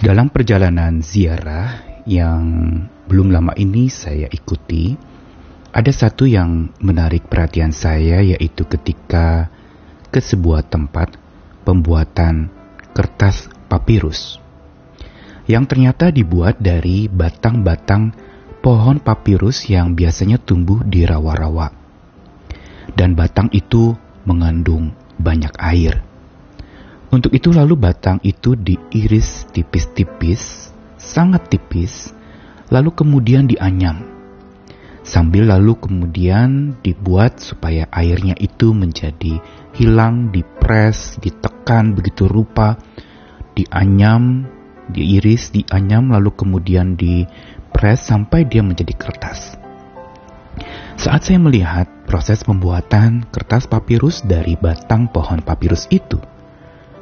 Dalam perjalanan ziarah yang belum lama ini saya ikuti, ada satu yang menarik perhatian saya yaitu ketika ke sebuah tempat pembuatan kertas papirus yang ternyata dibuat dari batang-batang pohon papirus yang biasanya tumbuh di rawa-rawa. Dan batang itu mengandung banyak air. Untuk itu lalu batang itu diiris tipis-tipis, sangat tipis, lalu kemudian dianyam. Sambil lalu kemudian dibuat supaya airnya itu menjadi hilang, dipres, ditekan begitu rupa, dianyam, diiris, dianyam lalu kemudian dipres sampai dia menjadi kertas. Saat saya melihat proses pembuatan kertas papirus dari batang pohon papirus itu,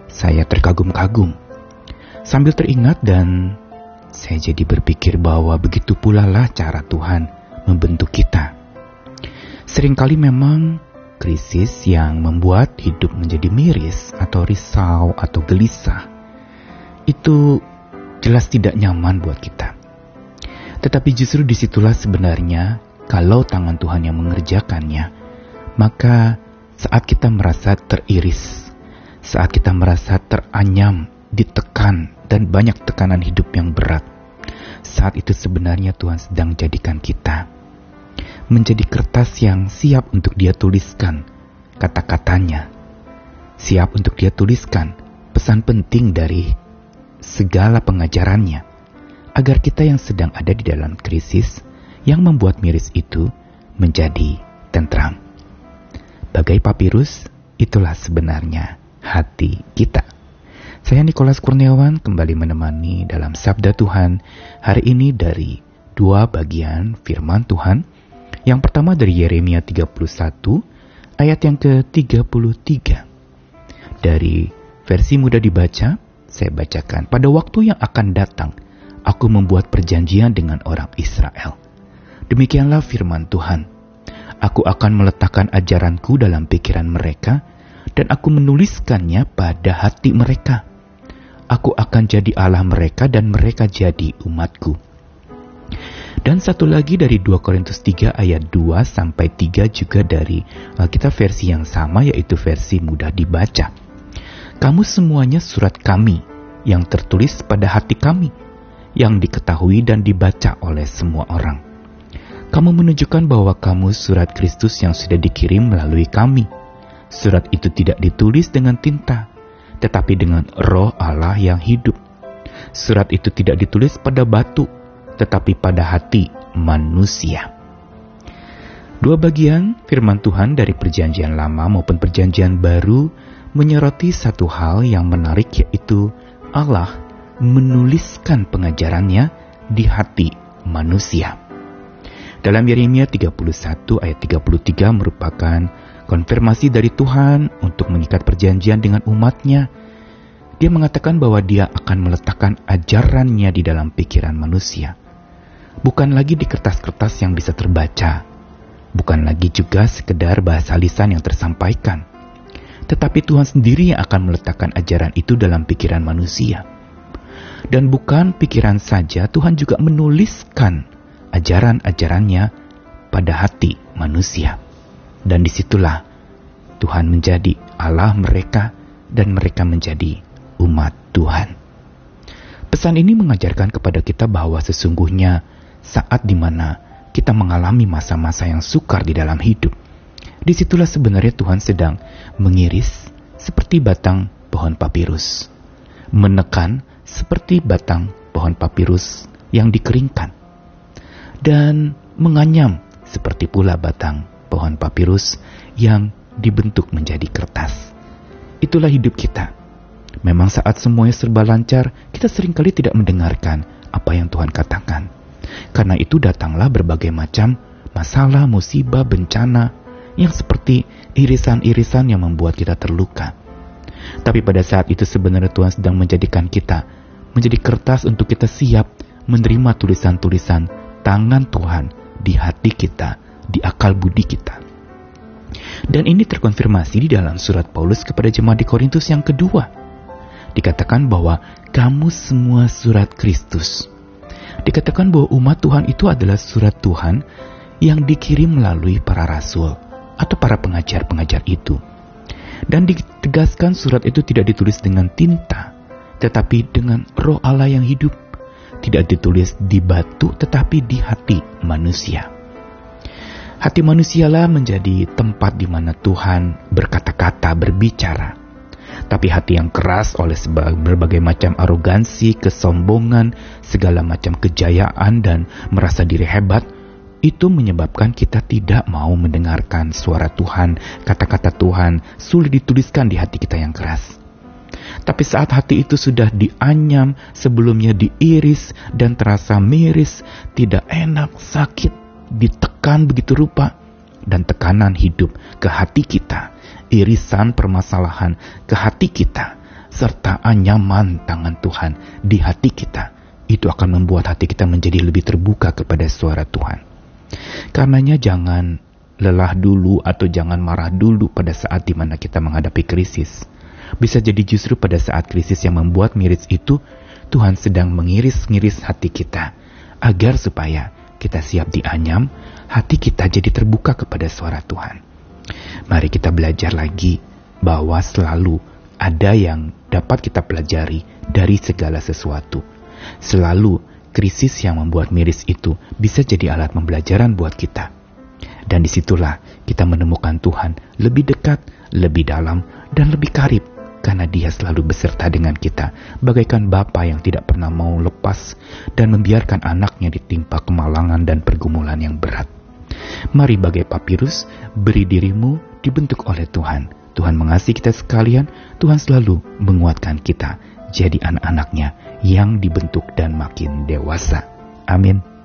saya terkagum-kagum. Sambil teringat dan saya jadi berpikir bahwa begitu pula lah cara Tuhan membentuk kita. Seringkali memang krisis yang membuat hidup menjadi miris atau risau atau gelisah itu jelas tidak nyaman buat kita. Tetapi justru di situlah sebenarnya kalau tangan Tuhan yang mengerjakannya, maka saat kita merasa teriris, saat kita merasa teranyam, ditekan, dan banyak tekanan hidup yang berat. Saat itu sebenarnya Tuhan sedang jadikan kita menjadi kertas yang siap untuk dia tuliskan kata-katanya. Siap untuk dia tuliskan pesan penting dari segala pengajarannya. Agar kita yang sedang ada di dalam krisis yang membuat miris itu menjadi tentram. Bagai papirus, itulah sebenarnya hati kita. Saya Nikolas Kurniawan kembali menemani dalam Sabda Tuhan hari ini dari dua bagian firman Tuhan. Yang pertama dari Yeremia 31 ayat yang ke-33. Dari versi mudah dibaca, saya bacakan. Pada waktu yang akan datang, aku membuat perjanjian dengan orang Israel. Demikianlah firman Tuhan. Aku akan meletakkan ajaranku dalam pikiran mereka dan aku menuliskannya pada hati mereka. Aku akan jadi Allah mereka dan mereka jadi umatku. Dan satu lagi dari 2 Korintus 3 ayat 2 sampai 3 juga dari kita versi yang sama yaitu versi mudah dibaca. Kamu semuanya surat kami yang tertulis pada hati kami yang diketahui dan dibaca oleh semua orang. Kamu menunjukkan bahwa kamu surat Kristus yang sudah dikirim melalui kami Surat itu tidak ditulis dengan tinta, tetapi dengan roh Allah yang hidup. Surat itu tidak ditulis pada batu, tetapi pada hati manusia. Dua bagian firman Tuhan dari perjanjian lama maupun perjanjian baru menyoroti satu hal yang menarik yaitu Allah menuliskan pengajarannya di hati manusia. Dalam Yeremia 31 ayat 33 merupakan konfirmasi dari Tuhan untuk mengikat perjanjian dengan umatnya. Dia mengatakan bahwa dia akan meletakkan ajarannya di dalam pikiran manusia. Bukan lagi di kertas-kertas yang bisa terbaca. Bukan lagi juga sekedar bahasa lisan yang tersampaikan. Tetapi Tuhan sendiri yang akan meletakkan ajaran itu dalam pikiran manusia. Dan bukan pikiran saja, Tuhan juga menuliskan ajaran-ajarannya pada hati manusia. Dan di situlah Tuhan menjadi Allah mereka dan mereka menjadi umat Tuhan. Pesan ini mengajarkan kepada kita bahwa sesungguhnya saat di mana kita mengalami masa-masa yang sukar di dalam hidup, di situlah sebenarnya Tuhan sedang mengiris seperti batang pohon papirus, menekan seperti batang pohon papirus yang dikeringkan, dan menganyam seperti pula batang pohon papirus yang dibentuk menjadi kertas. Itulah hidup kita. Memang saat semuanya serba lancar, kita sering kali tidak mendengarkan apa yang Tuhan katakan. Karena itu datanglah berbagai macam masalah, musibah, bencana yang seperti irisan-irisan yang membuat kita terluka. Tapi pada saat itu sebenarnya Tuhan sedang menjadikan kita menjadi kertas untuk kita siap menerima tulisan-tulisan tangan Tuhan di hati kita di akal budi kita. Dan ini terkonfirmasi di dalam surat Paulus kepada jemaat di Korintus yang kedua. Dikatakan bahwa kamu semua surat Kristus. Dikatakan bahwa umat Tuhan itu adalah surat Tuhan yang dikirim melalui para rasul atau para pengajar-pengajar itu. Dan ditegaskan surat itu tidak ditulis dengan tinta, tetapi dengan roh Allah yang hidup. Tidak ditulis di batu, tetapi di hati manusia. Hati manusialah menjadi tempat di mana Tuhan berkata-kata, berbicara. Tapi hati yang keras oleh berbagai macam arogansi, kesombongan, segala macam kejayaan dan merasa diri hebat, itu menyebabkan kita tidak mau mendengarkan suara Tuhan, kata-kata Tuhan sulit dituliskan di hati kita yang keras. Tapi saat hati itu sudah dianyam, sebelumnya diiris dan terasa miris, tidak enak, sakit, ditekan begitu rupa dan tekanan hidup ke hati kita, irisan permasalahan ke hati kita, serta anyaman tangan Tuhan di hati kita, itu akan membuat hati kita menjadi lebih terbuka kepada suara Tuhan. Karenanya jangan lelah dulu atau jangan marah dulu pada saat di mana kita menghadapi krisis. Bisa jadi justru pada saat krisis yang membuat miris itu, Tuhan sedang mengiris-ngiris hati kita, agar supaya kita siap dianyam, hati kita jadi terbuka kepada suara Tuhan. Mari kita belajar lagi bahwa selalu ada yang dapat kita pelajari dari segala sesuatu. Selalu krisis yang membuat miris itu bisa jadi alat pembelajaran buat kita. Dan di situlah kita menemukan Tuhan lebih dekat, lebih dalam, dan lebih karib karena dia selalu beserta dengan kita, bagaikan bapa yang tidak pernah mau lepas dan membiarkan anaknya ditimpa kemalangan dan pergumulan yang berat. Mari bagai papirus, beri dirimu dibentuk oleh Tuhan. Tuhan mengasihi kita sekalian, Tuhan selalu menguatkan kita jadi anak-anaknya yang dibentuk dan makin dewasa. Amin.